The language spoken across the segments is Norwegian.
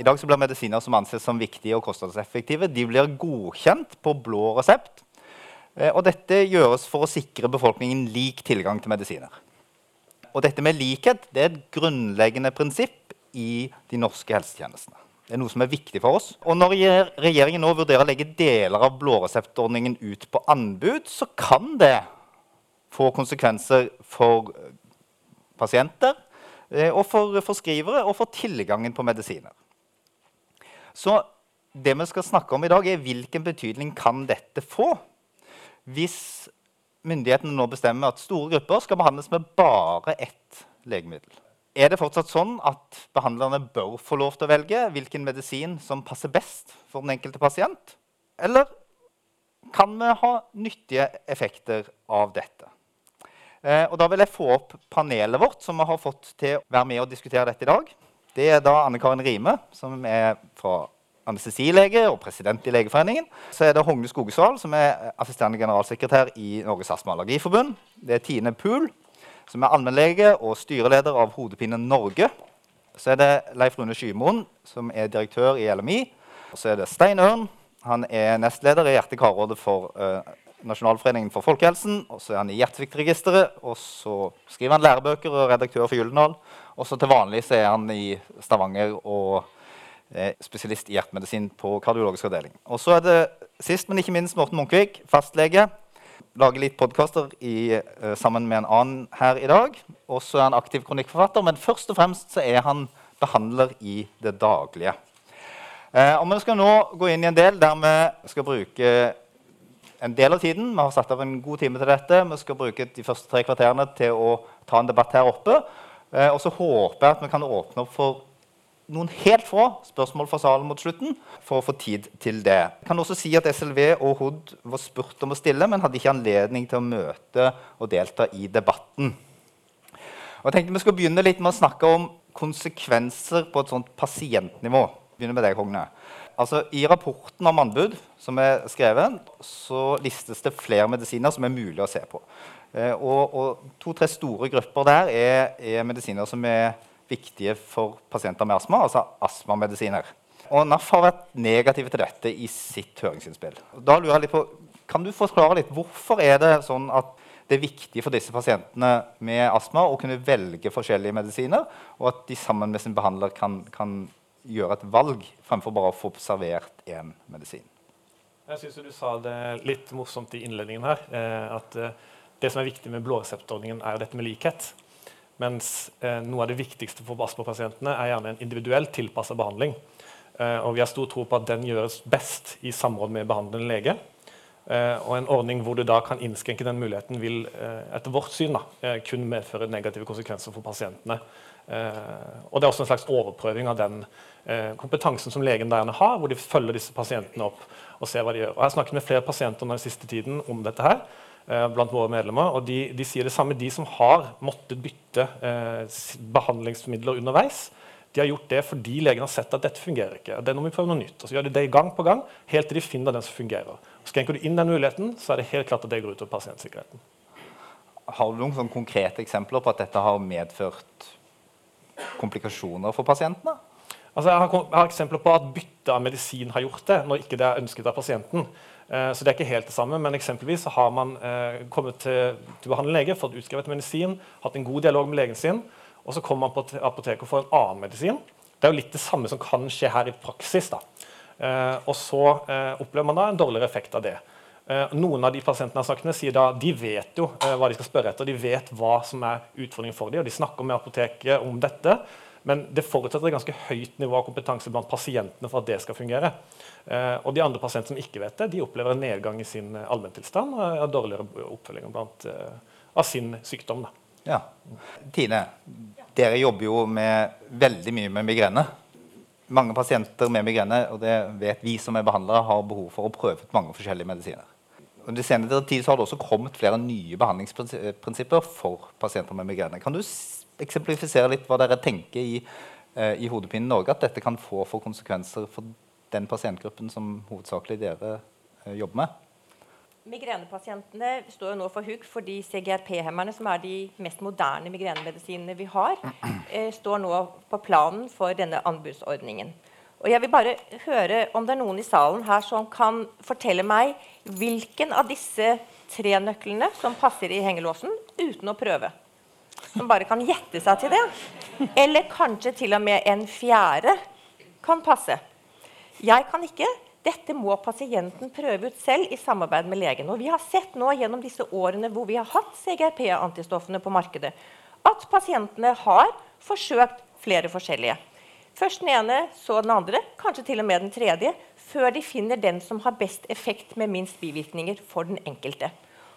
I dag blir medisiner som anses som viktige og kostnadseffektive, de blir godkjent på blå resept. Eh, og dette gjøres for å sikre befolkningen lik tilgang til medisiner. Og dette med likhet det er et grunnleggende prinsipp i de norske helsetjenestene. Det er noe som er viktig for oss. Og når regjeringen nå vurderer å legge deler av blåreseptordningen ut på anbud, så kan det få konsekvenser for pasienter, eh, og for forskrivere og for tilgangen på medisiner. Så det vi skal snakke om i dag, er hvilken betydning kan dette få hvis myndighetene nå bestemmer at store grupper skal behandles med bare ett legemiddel. Er det fortsatt sånn at behandlerne bør få lov til å velge hvilken medisin som passer best for den enkelte pasient? Eller kan vi ha nyttige effekter av dette? Eh, og da vil jeg få opp panelet vårt, som vi har fått til å være med og diskutere dette i dag. Det er da Anne Karin Rime, som er fra anestesilege og president i Legeforeningen. Så er det Hogne Skogesval, som er assisterende generalsekretær i Norges Astma- og Allergiforbund. Det er Tine Pool, som er allmennlege og styreleder av Hodepine Norge. Så er det Leif Rune Skymoen, som er direktør i LMI. Og så er det Stein Ørn. Han er nestleder i Hjerte-karrådet for uh, Nasjonalforeningen for folkehelsen. Og så er han i Hjertesviktregisteret, og så skriver han lærebøker og redaktør for Gyldendal. Og så til vanlig så er han i Stavanger og eh, spesialist i hjertemedisin på kardiologisk avdeling. Og så er det sist, men ikke minst Morten Munkvik, fastlege. Lager litt podkaster eh, sammen med en annen her i dag. Og så er han aktiv kronikkforfatter, men først og fremst så er han behandler i det daglige. Eh, og Vi skal nå gå inn i en del der vi skal bruke en del av tiden. Vi har satt av en god time til dette. Vi skal bruke de første tre kvarterene til å ta en debatt her oppe. Eh, og så håper jeg at vi kan åpne opp for noen helt få spørsmål fra salen mot slutten. for å få tid til det. Jeg kan også si at SLV og HOD var spurt om å stille, men hadde ikke anledning til å møte og delta i debatten. Og jeg tenkte Vi skal begynne litt med å snakke om konsekvenser på et sånt pasientnivå. Begynner med deg, Hogne. Altså, I rapporten om anbud som er skrevet, så listes det flere medisiner som er mulig å se på. Eh, og, og To-tre store grupper der er, er, medisiner som er viktige for pasienter med astma, altså astmamedisiner. Og NAF har vært negative til dette i sitt høringsinnspill. Da lurer jeg litt på, Kan du forklare litt hvorfor er det sånn at det er viktig for disse pasientene med astma å kunne velge forskjellige medisiner, og at de sammen med sin behandler kan, kan gjøre et valg fremfor bare å få servert én medisin. Jeg syns du sa det litt morsomt i innledningen her. Eh, at eh, det som er viktig med blåreseptordningen, er dette med likhet. Mens eh, noe av det viktigste for astmapasientene er gjerne en individuelt tilpassa behandling. og vi har stor tro på at den gjøres best i samråd med behandlende lege. og en ordning hvor du da kan innskrenke den muligheten, vil etter vårt syn da, kun medføre negative konsekvenser for pasientene. og det er også en slags overprøving av den Eh, kompetansen som legen der har, hvor de følger disse pasientene opp og ser hva de gjør. Og jeg har snakket med flere pasienter den siste tiden om dette her, eh, blant våre medlemmer, og de, de, sier det samme. De som har måttet bytte eh, behandlingsmidler underveis, de har gjort det fordi legen har sett at dette fungerer ikke. det er noe vi prøver noe nytt. Og så gjør de det gang på gang, helt til de finner den som fungerer. Og Skrenker du inn den muligheten, så er det helt klart at det går ut over pasientsikkerheten. Har du noen konkrete eksempler på at dette har medført komplikasjoner for pasientene? Altså, jeg, har, jeg, har, eksempler på at bytte av medisin har gjort det, når ikke det er ønsket av pasienten. Eh, så det er ikke helt det samme, men eksempelvis har man eh, kommet til, til behandlende lege, fått utskrevet medisin, hatt en god dialog med legen sin, og så kommer man på apoteket og får en annen medisin. Det er jo litt det samme som kan skje her i praksis. da. Eh, og så opplever man da en dårligere effekt av det. Noen av de pasientene jeg har snakket med, sier da de vet jo hva de skal spørre etter. De vet hva som er utfordringen for dem, og de snakker med apoteket om dette. Men det forutsetter et ganske høyt nivå av kompetanse blant pasientene for at det skal fungere. Eh, og de andre pasientene som ikke vet det, de opplever en nedgang i sin eh, allmenntilstand og dårligere oppfølging blant, eh, av sin sykdom. Da. Ja. Tine, dere jobber jo med veldig mye med migrene. Mange pasienter med migrene og det vet vi som er behandlere, har behov for å prøve ut mange forskjellige medisiner. Og det senere tid har det også kommet flere nye behandlingsprinsipper for pasienter med migrene. Kan du eksemplifisere litt hva dere tenker i, eh, i Hodepine Norge at dette kan få for konsekvenser for den pasientgruppen som hovedsakelig dere eh, jobber med? Migrenepasientene står jo nå for hugg fordi CGRP-hemmerne, som er de mest moderne migrenemedisinene vi har, eh, står nå på planen for denne anbudsordningen. Og jeg vil bare høre om det er noen i salen her som kan fortelle meg hvilken av disse tre nøklene som passer i hengelåsen, uten å prøve. Som bare kan gjette seg til det. Eller kanskje til og med en fjerde kan passe. Jeg kan ikke. Dette må pasienten prøve ut selv i samarbeid med legen. Og vi har sett nå gjennom disse årene hvor vi har hatt CGRP-antistoffene på markedet, at pasientene har forsøkt flere forskjellige. Først den ene, så den andre, kanskje til og med den tredje, før de finner den som har best effekt med minst bivirkninger for den enkelte.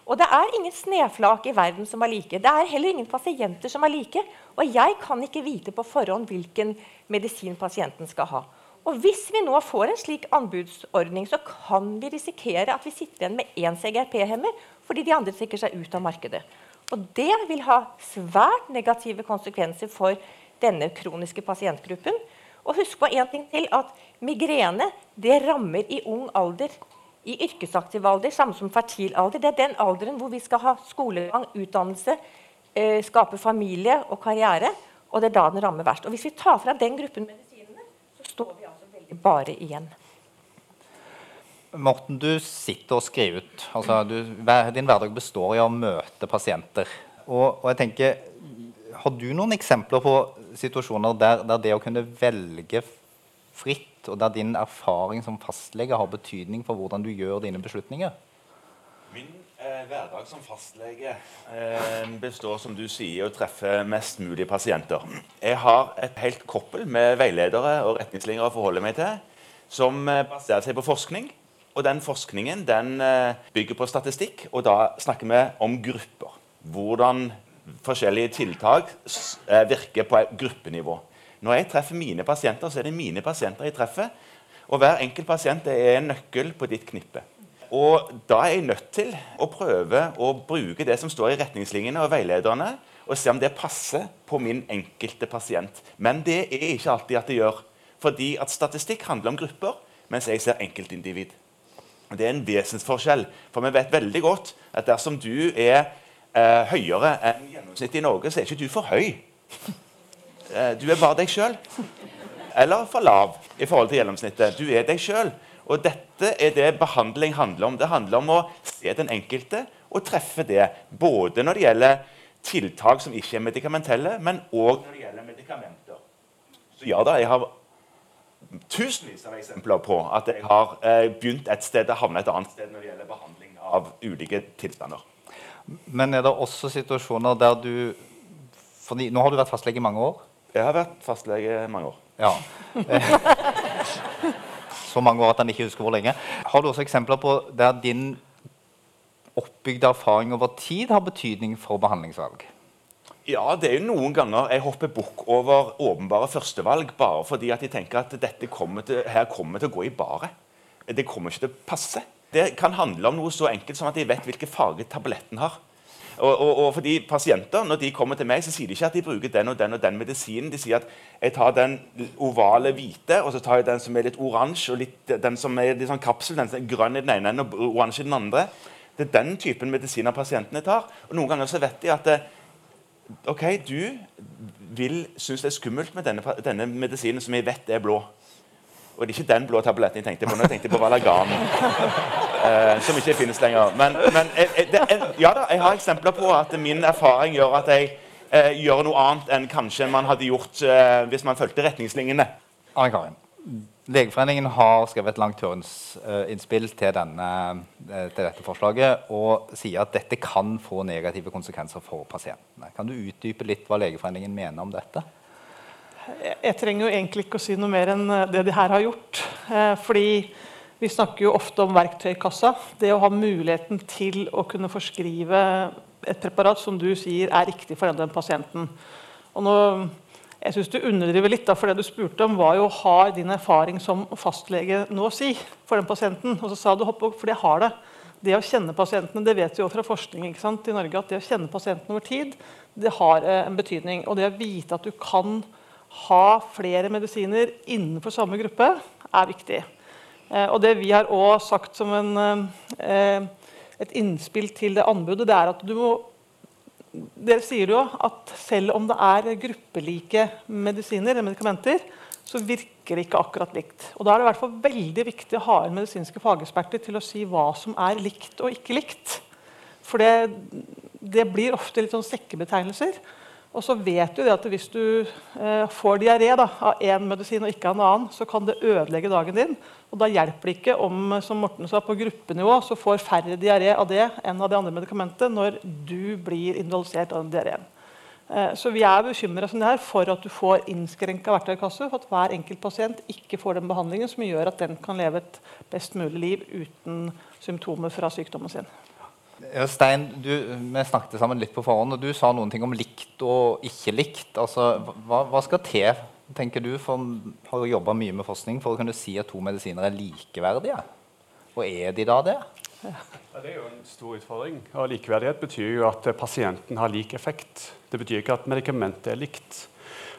Og det er ingen sneflak i verden som er like. Det er heller ingen pasienter som er like. Og jeg kan ikke vite på forhånd hvilken medisin pasienten skal ha. Og hvis vi nå får en slik anbudsordning, så kan vi risikere at vi sitter igjen med én CGRP-hemmer fordi de andre trekker seg ut av markedet. Og det vil ha svært negative konsekvenser for denne kroniske pasientgruppen. Og husk på en ting til, at migrene det rammer i ung alder. I yrkesaktiv alder, samme som fertil alder. Det er den alderen hvor vi skal ha skolegang, utdannelse, eh, skape familie og karriere. Og det er da den rammer verst. Og hvis vi tar fra den gruppen medisinene, så står vi altså veldig bare igjen. Morten, du sitter og skriver ut. Altså, du, din hverdag består i å møte pasienter. Og, og jeg tenker, Har du noen eksempler på situasjoner der, der, det å kunne velge fritt, og der din erfaring som fastlege har betydning for hvordan du gjør dine beslutninger? Min eh, hverdag som fastlege eh, består som du sier, å treffe mest mulig pasienter. Jeg har et helt koppel med veiledere og retningslinjer å forholde meg til, som eh, baserer seg på forskning. Og den forskningen den eh, bygger på statistikk, og da snakker vi om grupper. Hvordan forskjellige tiltak eh, virker på gruppenivå. Når jeg treffer mine pasienter, så er det mine pasienter jeg treffer. Og hver enkelt pasient er en nøkkel på ditt knippe. Og da er jeg nødt til å prøve å bruke det som står i retningslinjene og veilederne, og se om det passer på min enkelte pasient. Men det er ikke alltid at det gjør. Fordi at statistikk handler om grupper, mens jeg ser enkeltindivid. Det er en vesensforskjell. For vi vet veldig godt at dersom du er eh, høyere enn gjennomsnittet i Norge, så er ikke du for høy. Eh, du er bare deg sjøl. Eller for lav i forhold til gjennomsnittet. Du er deg sjøl. Og dette er det behandling handler om. Det handler om å se den enkelte og treffe det. Både når det gjelder tiltak som ikke er medikamentelle, men òg når det gjelder medikamenter. Så ja da, jeg har tusenvis av eksempler på at jeg har eh, begynt et sted og havnet et annet sted når det gjelder behandling av ulike tilstander. Men er det også situasjoner der du fordi Nå har du vært fastlege i mange år? Jeg har vært fastlege i mange år. Ja. Så mange år at han ikke husker hvor lenge. Har du også eksempler på der din oppbygde erfaring over tid har betydning for behandlingsvalg? Ja, det er jo noen ganger jeg hopper bukk over åpenbare førstevalg bare fordi at jeg tenker at dette kommer til, her kommer til å gå i baret. Det kommer ikke til å passe. Det kan handle om noe så enkelt som at jeg vet hvilken farge tabletten har. Og, og, og, fordi Pasienter når de kommer til meg, så sier de ikke at de bruker den og den og den medisinen. De sier at jeg tar den ovale hvite, og så tar jeg den som er litt oransje, og litt, den som er litt sånn kapsel, den som er grønn i den ene og oransje i den andre. Det er den typen medisiner pasientene tar. Og Noen ganger så vet de at det, OK, du vil synes det er skummelt med denne, denne medisinen som jeg vet er blå. Og det er ikke den blå tabletten jeg tenkte på. Nå tenkte jeg på Valagan. Eh, som ikke finnes lenger. Men, men jeg, jeg, det, ja da, jeg har eksempler på at min erfaring gjør at jeg eh, gjør noe annet enn kanskje man hadde gjort eh, hvis man fulgte retningslinjene. Anne Karin, Legeforeningen har skrevet et langt høringsinnspill til, eh, til, dette forslaget og sier at dette kan få negative konsekvenser for pasientene. Kan du utdype litt hva Legeforeningen mener om dette? Jeg trenger jo egentlig ikke å si noe mer enn eh, det de her har gjort. Eh, fordi vi snakker jo ofte om verktøykassa. Det å ha muligheten til å kunne forskrive et preparat som du sier er riktig for den pasienten. Og nå jeg synes du underdriver litt, da, for det du spurte om, var jo har din erfaring som fastlege noe å si for den pasienten. Og så sa du hopp opp, for det har det. Det å kjenne pasientene, det vet vi jo fra forskning i Norge, at det å kjenne pasientene over tid, det har eh, en betydning. Og det å vite at du kan ha flere medisiner innenfor samme gruppe, er viktig. Eh, og det vi har også sagt som en, eh, et innspill til det anbudet, det er at du må dere sier jo at selv om det er gruppelike medisiner, medikamenter, så virker det ikke akkurat likt. Og Da er det i hvert fall veldig viktig å ha inn medisinske fageksperter til å si hva som er likt og ikke likt. For det, det blir ofte litt sånn sekkebetegnelser. Og så vet du at Hvis du eh, får diaré av én medisin og ikke av en annen, så kan det ødelegge dagen din. Og Da hjelper det ikke om som Morten sa, på gruppenivå så får færre diaré av det enn av det andre medikamentet når du blir invalidisert av den diareen. Eh, så vi er bekymra for at du får innskrenka verktøykasse, for at hver enkelt pasient ikke får den behandlingen som gjør at den kan leve et best mulig liv uten symptomer fra sykdommen sin. Stein, du, vi snakket sammen litt på forhånd, og du sa noen ting om likt og ikke likt. Altså, hva, hva skal til, tenker du, for har jobba mye med forskning, for å kunne si at to medisiner er likeverdige? Og er de da det? Ja. Det er jo en stor utfordring. Og Likeverdighet betyr jo at pasienten har lik effekt. Det betyr ikke at medikamentet er likt.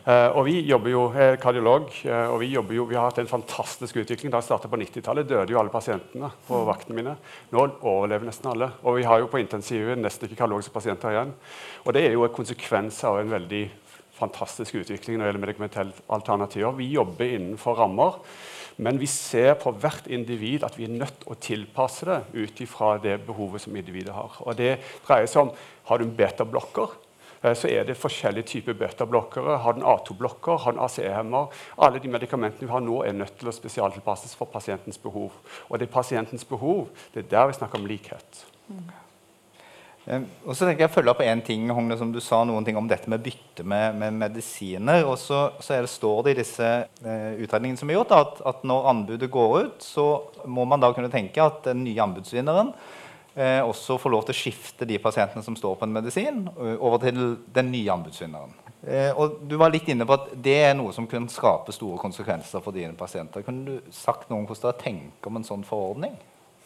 Uh, og Vi jobber jo, jeg er kardiolog, uh, og vi, jobber jo, vi har hatt en fantastisk utvikling. Da jeg startet på 90-tallet, døde jo alle pasientene på mm. vaktene mine. Nå overlever nesten alle. Og vi har jo på intensivet nesten ikke kardiologiske pasienter igjen. Og Det er jo en konsekvens av en veldig fantastisk utvikling når det gjelder medikamentelle alternativer. Vi jobber innenfor rammer, men vi ser på hvert individ at vi er nødt til å tilpasse det ut ifra det behovet som individet har. Og Det dreier seg om har du en betablokker Eh, så er det forskjellige typer beta-blokkere. Har den A2-blokker, har den ACE-hemmer. Alle de medikamentene vi har nå, er nødt til å spesialtilpasses for pasientens behov. Og det er pasientens behov. Det er der vi snakker om likhet. Mm. Og så tenker jeg følge opp en ting, Hogne, som Du sa noen ting om dette med bytte med, med medisiner. og Så, så det, står det i disse eh, utredningene som er gjort, at, at, når anbudet går ut, så må man da kunne tenke at den nye anbudsvinneren eh, også få lov til å skifte de pasientene som står på en medisin, over til den nye anbudsvinneren. Eh, og du var litt inne på at Det er noe som kunne skape store konsekvenser for dine pasienter. Kunne du sagt noe om hvordan dere tenker om en sånn forordning?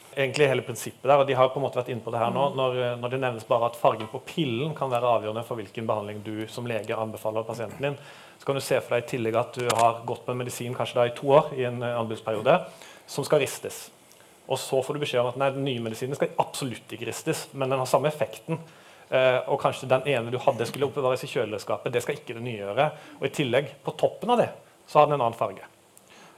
Egentlig hele prinsippet der, og De har på en måte vært inne på det her nå, når, når det nevnes bare at fargen på pillen kan være avgjørende for hvilken behandling du som lege anbefaler pasienten din, så kan du se for deg i tillegg at du har gått på en medisin kanskje da i to år i en anbudsperiode, som skal ristes. Og så får du beskjed om at nei, den nye medisinen skal absolutt ikke ristes, men den har samme effekten. Uh, og kanskje den ene du hadde, skulle oppbevares i kjøleskapet. Det skal ikke det nye gjøre. Og i tillegg, på toppen av det, så har den en annen farge.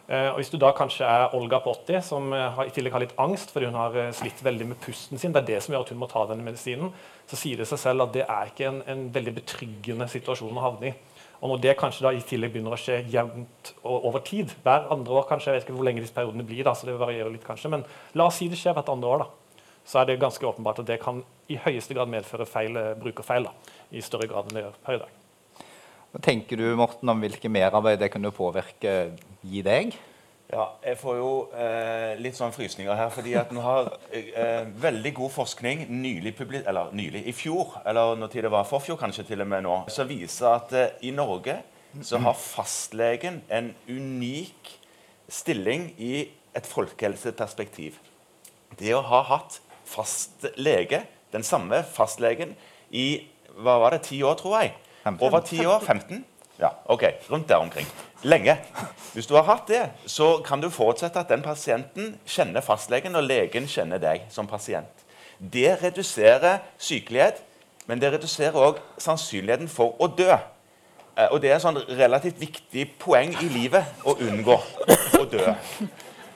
Uh, og Hvis du da kanskje er Olga på 80, som uh, har, i tillegg har litt angst fordi hun har slitt veldig med pusten sin, det er det som gjør at hun må ta denne medisinen, så sier det seg selv at det er ikke en, en veldig betryggende situasjon å havne i. Og når det kanskje da i tillegg begynner å skje jevnt over tid, hver andre år kanskje, jeg vet ikke hvor lenge disse periodene blir, da, så det varierer litt kanskje, men la oss si det skjer hvert andre år, da, så er det ganske åpenbart at det kan i høyeste grad medføre feil, eh, brukerfeil da, i større grad enn det gjør per i dag. Hva tenker du Morten, om hvilke merarbeid det kunne påvirke gi deg? Ja, jeg får jo eh, litt sånn frysninger her. fordi at vi har eh, veldig god forskning nylig, eller nylig i fjor, eller når tid det var forfjor kanskje til og med nå, som viser at eh, i Norge så har fastlegen en unik stilling i et folkehelseperspektiv. Det å ha hatt fast lege, den samme fastlegen, i hva var det, ti år, tror jeg. Over ti år. 15? Ja, ok, Rundt der omkring. Lenge. Hvis du har hatt det, så kan du forutsette at den pasienten kjenner fastlegen, og legen kjenner deg som pasient. Det reduserer sykelighet, men det reduserer òg sannsynligheten for å dø. Eh, og det er et sånn relativt viktig poeng i livet å unngå å dø.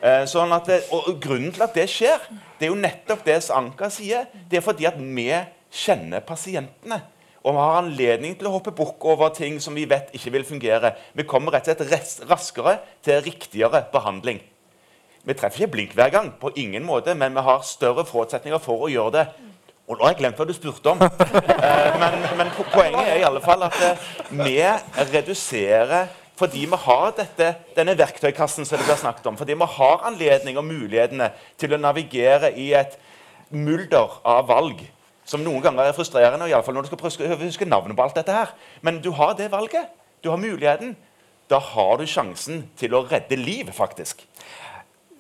Eh, sånn det, og Grunnen til at det skjer, det er jo nettopp det Anka sier. Det er fordi at vi kjenner pasientene og vi har anledning til å hoppe bukk over ting som vi vet ikke vil fungere. Vi kommer rett og slett raskere til riktigere behandling. Vi treffer ikke blink hver gang, på ingen måte, men vi har større forutsetninger for å gjøre det. Og nå har jeg glemt hva du spurte om. Eh, men, men, poenget er i alle fall at eh, vi reduserer fordi vi har dette, denne verktøykassen som det blir snakket om. Fordi vi har anledning og mulighetene til å navigere i et mulder av valg som noen ganger er frustrerende, i alle fall når du skal prøve å huske navnet på alt dette her. Men du har det valget. Du har muligheten. Da har du sjansen til å redde liv, faktisk.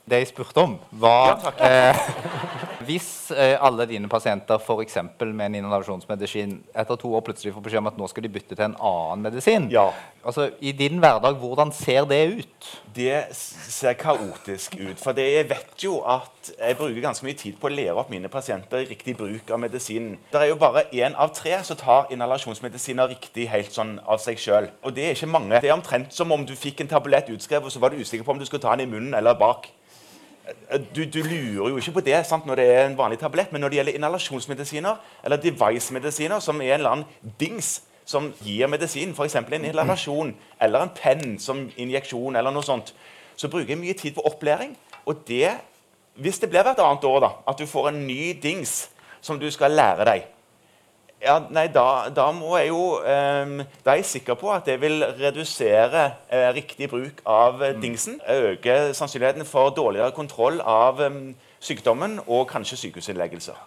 Det jeg spurte om, var ja, eh, Hvis eh, alle dine pasienter for eksempel med en inhalasjonsmedisin etter to år plutselig får beskjed om at nå skal de bytte til en annen medisin Ja. altså I din hverdag, hvordan ser det ut? Det ser kaotisk ut. For det jeg vet jo at jeg bruker ganske mye tid på å lære opp mine pasienter i riktig bruk av medisinen. Det er jo bare én av tre som tar inhalasjonsmedisiner riktig helt sånn av seg sjøl. Og det er ikke mange. Det er omtrent som om du fikk en tablett utskrevet, og så var du usikker på om du skulle ta den i munnen eller bak. Du, du lurer jo ikke på det sant, når det er en vanlig tablett, men når det gjelder inhalasjonsmedisiner eller device-medisiner, som er en eller annen dings som gir medisin, f.eks. en inhalasjon eller en penn som injeksjon, eller noe sånt, så bruker jeg mye tid på opplæring. Og det, hvis det blir hvert annet år, da, at du får en ny dings som du skal lære deg, ja, nei, da, da må jeg jo um, Da er jeg sikker på at det vil redusere uh, riktig bruk av eh, dingsen. Øke sannsynligheten for dårligere kontroll av um, sykdommen og kanskje sykehusinnleggelser.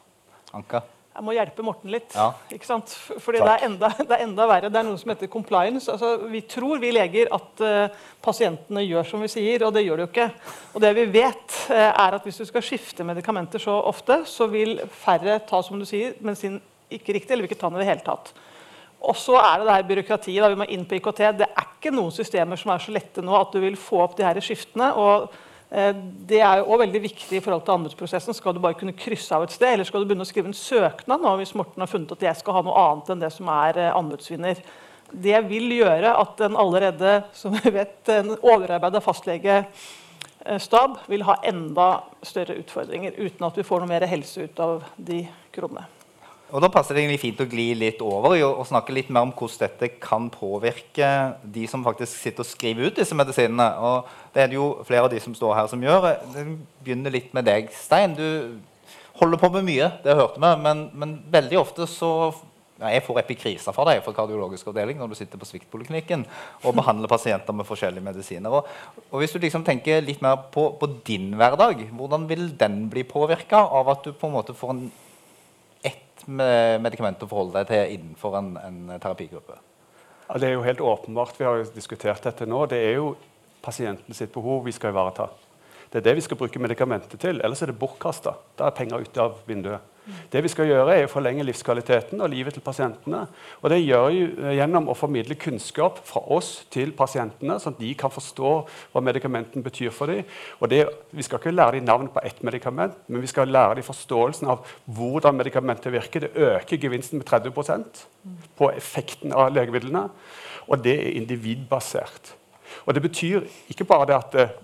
Anka? Jeg må hjelpe Morten litt. Ja. ikke sant? Fordi det er, enda, det er enda verre. Det er noe som heter compliance. Altså, vi tror, vi leger, at uh, pasientene gjør som vi sier, og det gjør de jo ikke. Og det vi vet, er at hvis du skal skifte medikamenter så ofte, så vil færre ta som du sier, medisin ikke riktig, eller vil ikke ta den i det hele tatt. Og så er det det her byråkratiet. da Vi må inn på IKT. Det er ikke noen systemer som er så lette nå at du vil få opp de her skiftene. og eh, det er jo også veldig viktig i forhold til anbudsprosessen. Skal du bare kunne krysse av et sted, eller skal du begynne å skrive en søknad nå hvis Morten har funnet at jeg skal ha noe annet enn det som er eh, anbudsvinner? Det vil gjøre at en allerede som vi vet, en overarbeida fastlegestab vil ha enda større utfordringer, uten at vi får noe mer helse ut av de kronene. Og Da passer det egentlig fint å gli litt over å snakke litt mer om hvordan dette kan påvirke de som faktisk sitter og skriver ut disse medisinene. Og Det er det jo flere av de som står her som gjør. Det begynner litt med deg, Stein. Du holder på med mye, det hørte vi, men, men veldig ofte så ja, Jeg får epikrisa fra deg fra kardiologisk avdeling når du sitter på sviktpoliklinikken og behandler pasienter med forskjellige medisiner. Og, og Hvis du liksom tenker litt mer på, på din hverdag, hvordan vil den bli påvirka av at du på en måte får en med medikament å forholde deg til innenfor en, en terapigruppe? Ja, det er jo helt åpenbart. Vi har jo diskutert dette nå. Det er jo pasienten sitt behov vi skal ivareta. Det er det vi skal bruke medikamentet til. Ellers er det bortkasta. Da er penger ute av vinduet. Det vi skal gjøre, er å forlenge livskvaliteten og livet til pasientene. Og det gjør vi gjennom å formidle kunnskap fra oss til pasientene, sånn at de kan forstå hva medikamenten betyr for dem. Og det, vi skal ikke lære dem navn på ett medikament, men vi skal lære dem forståelsen av hvordan medikamentet virker. Det øker gevinsten med 30% på effekten av legemidlene. Og det er individbasert. Og det betyr ikke bare det at eh,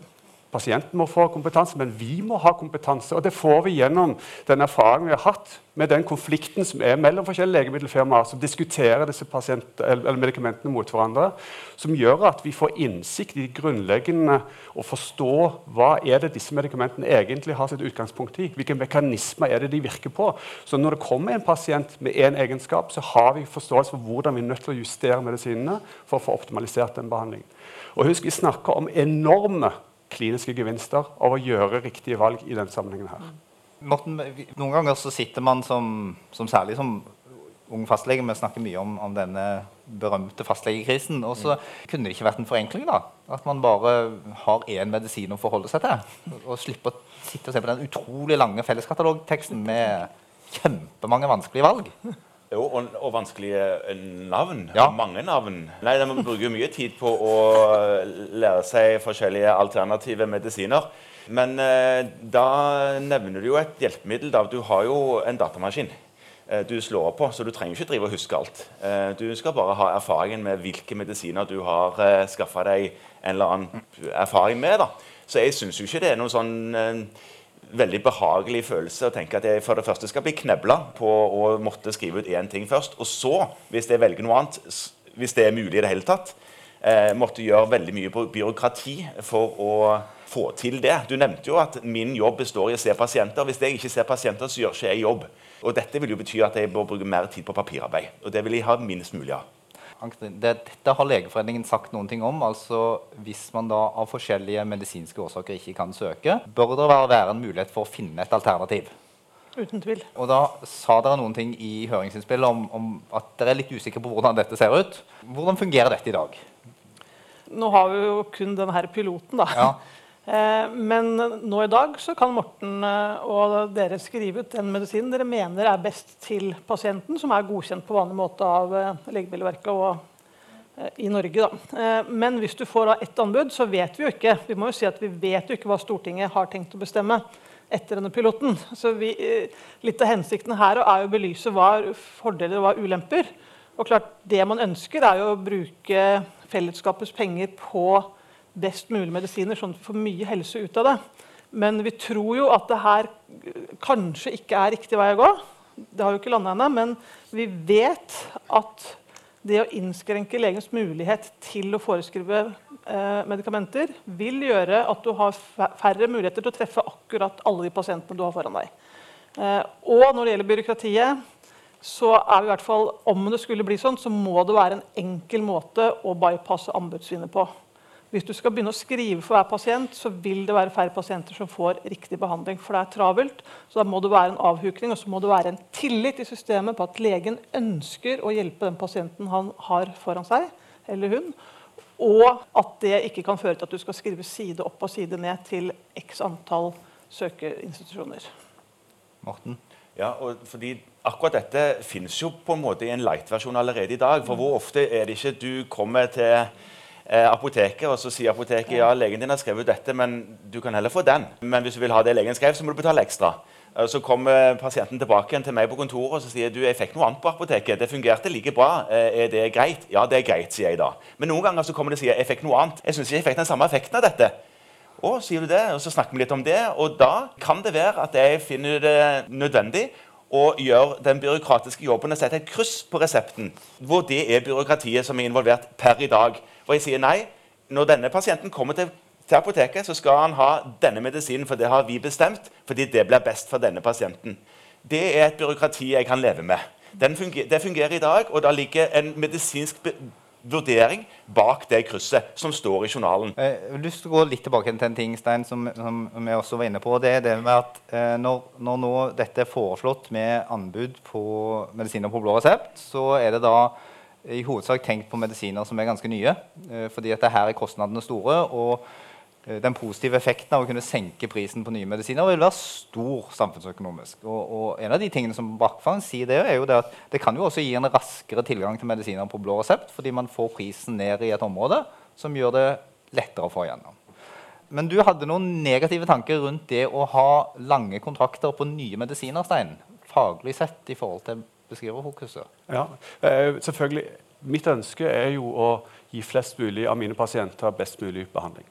pasienten må få kompetanse, men vi må ha kompetanse. Og det får vi gjennom den erfaringen vi har hatt med den konflikten som er mellom forskjellige legemiddelfirmaer som diskuterer disse medikamentene mot hverandre, som gjør at vi får innsikt i de grunnleggende og forstå hva er det disse medikamentene egentlig har sitt utgangspunkt i. Hvilke mekanismer er det de virker på. Så når det kommer en pasient med én egenskap, så har vi forståelse for hvordan vi er nødt til å justere medisinene for å få optimalisert den behandlingen. Og husk, Vi snakker om enorme kliniske gevinster av å gjøre riktige valg i den sammenhengen her. Morten, noen ganger så sitter man som, som særlig som ung fastlege Vi snakker mye om, om denne berømte fastlegekrisen. Og så kunne det ikke vært en forenkling, da? At man bare har én medisin å forholde seg til? Og slipper å sitte og se på den utrolig lange felleskatalogteksten med kjempemange vanskelige valg? Jo, og, og vanskelige eh, navn. Ja. Mange navn. Nei, Man bruker jo mye tid på å lære seg forskjellige alternative medisiner. Men eh, da nevner du jo et hjelpemiddel. da. Du har jo en datamaskin eh, du slår på, så du trenger ikke drive og huske alt. Eh, du skal bare ha erfaringen med hvilke medisiner du har eh, skaffa deg en eller annen erfaring med. da. Så jeg syns jo ikke det er noen sånn eh, veldig behagelig følelse å tenke at jeg for det første skal bli knebla på å måtte skrive ut én ting først, og så, hvis jeg velger noe annet, hvis det er mulig i det hele tatt, eh, måtte gjøre veldig mye på byråkrati for å få til det. Du nevnte jo at min jobb består i å se pasienter. Hvis jeg ikke ser pasienter, så gjør ikke jeg jobb. Og dette vil jo bety at jeg bør bruke mer tid på papirarbeid. Og det vil jeg ha minst mulig av. Det, dette har Legeforeningen sagt noen ting om. altså Hvis man da av forskjellige medisinske årsaker ikke kan søke, bør det være- være en mulighet for å finne et alternativ. Uten tvil. Og da sa dere noen ting i høringsinnspillet om, om at dere er litt usikre på hvordan dette ser ut. Hvordan fungerer dette i dag? Nå har vi jo kun denne piloten, da. Ja. Eh, men nå i dag så kan Morten eh, og dere skrive ut den medisinen dere mener er best til pasienten, som er godkjent på vanlig måte av eh, Legemiddelverket og i Norge. Da. Men hvis du får ett anbud, så vet vi jo ikke vi må jo si at vi vet jo ikke hva Stortinget har tenkt å bestemme etter denne piloten. Så vi, litt av hensikten her er jo å belyse hva fordeler og hva ulemper. Og klart, Det man ønsker, er jo å bruke fellesskapets penger på best mulig medisiner, sånn at vi får mye helse ut av det. Men vi tror jo at det her kanskje ikke er riktig vei å gå. Det har jo ikke landa ennå, men vi vet at det å innskrenke legens mulighet til å foreskrive eh, medikamenter vil gjøre at du har færre muligheter til å treffe akkurat alle de pasientene du har foran deg. Eh, og når det gjelder byråkratiet, så er vi i hvert fall, om det skulle bli sånn, så må det være en enkel måte å bypasse anbudsvinner på. Hvis du skal begynne å skrive for hver pasient, så vil det være færre pasienter som får riktig behandling. For det er travelt. Så da må det være en avhukning, og så må det være en tillit i systemet på at legen ønsker å hjelpe den pasienten han har foran seg, eller hun. Og at det ikke kan føre til at du skal skrive side opp og side ned til x antall søkeinstitusjoner. Morten? Ja, og fordi Akkurat dette finnes jo på en måte i en light-versjon allerede i dag. For hvor ofte er det ikke du kommer til eh, apoteket, og så sier apoteket ja, legen din har skrevet dette, men du kan heller få den. Men hvis du vil ha det legen skrev, så må du betale ekstra. Eh, så kommer pasienten tilbake til meg på kontoret og så sier du, jeg fikk noe annet på apoteket. Det fungerte like bra. Eh, er det greit? Ja, det er greit, sier jeg da. Men noen ganger så kommer det og sier jeg fikk noe annet. Jeg syns ikke jeg fikk den samme effekten av dette. Å, sier du det? Og så snakker vi litt om det. Og da kan det være at jeg finner det nødvendig å gjøre den byråkratiske jobben og sette et kryss på resepten, hvor det er byråkratiet som er involvert per i dag. For jeg sier nei. Når denne pasienten kommer til, til apoteket, så skal han ha denne medisinen, for det har vi bestemt, fordi det blir best for denne pasienten. Det er et byråkrati jeg kan leve med. Funger, det fungerer i dag, og da ligger en medisinsk vurdering bak det krysset som står i journalen. Eh, jeg har lyst til å gå litt tilbake til en ting Stein, som, som vi også var inne på. Det er det med at eh, når, når, nå dette er foreslått med anbud på medisiner på blå resept, så er det da i hovedsak tenkt på medisiner som er ganske nye. Eh, fordi at her er kostnadene store. og eh, den positive effekten av å kunne senke prisen på nye medisiner vil være stor samfunnsøkonomisk. Og, og En av de tingene som Brakkfang sier, det er jo det at det kan jo også gi en raskere tilgang til medisiner på blå resept, fordi man får prisen ned i et område som gjør det lettere å få igjennom. Men du hadde noen negative tanker rundt det å ha lange kontrakter på nye medisiner, Stein, faglig sett i forhold til beskriver fokuset? Ja, eh, selvfølgelig. Mitt ønske er jo å gi flest mulig av mine pasienter best mulig behandling.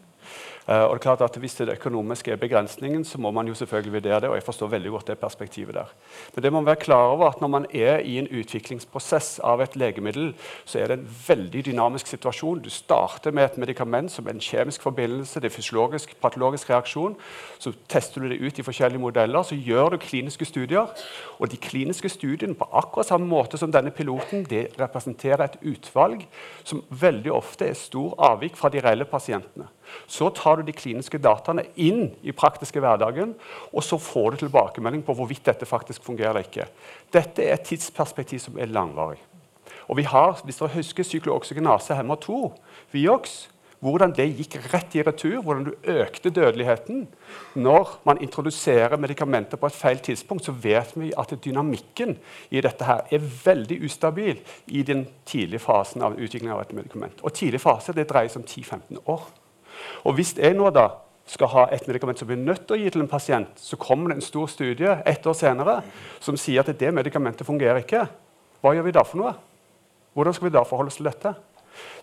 Uh, og det er klart at Hvis det økonomiske er begrensningen, så må man jo selvfølgelig vurdere det. og jeg forstår veldig godt det perspektivet der. Men det må man være klar over at når man er i en utviklingsprosess av et legemiddel, så er det en veldig dynamisk situasjon. Du starter med et medikament som en kjemisk forbindelse, det er fysiologisk, patologisk reaksjon. Så tester du det ut i forskjellige modeller, så gjør du kliniske studier. Og de kliniske studiene på akkurat samme måte som denne piloten, det representerer et utvalg som veldig ofte er stor avvik fra de reelle pasientene. Så tar du de kliniske dataene inn i praktiske hverdagen, og så får du tilbakemelding på hvorvidt dette faktisk fungerer eller ikke. Dette er et tidsperspektiv som er langvarig. Og vi har, hvis dere husker syklooxygenase hemmer 2, Viox, hvordan det gikk rett i retur, hvordan du økte dødeligheten. Når man introduserer medikamenter på et feil tidspunkt, så vet vi at dynamikken i dette her er veldig ustabil i den tidlige fasen av utviklingen av et medikament. Og tidlig fase det dreier seg om 10-15 år. Og Hvis jeg nå da skal ha et medikament som blir nødt til å gi til en pasient, så kommer det en stor studie ett år senere som sier at det medikamentet fungerer ikke. Hva gjør vi da for noe? Hvordan skal vi da forholde oss til dette?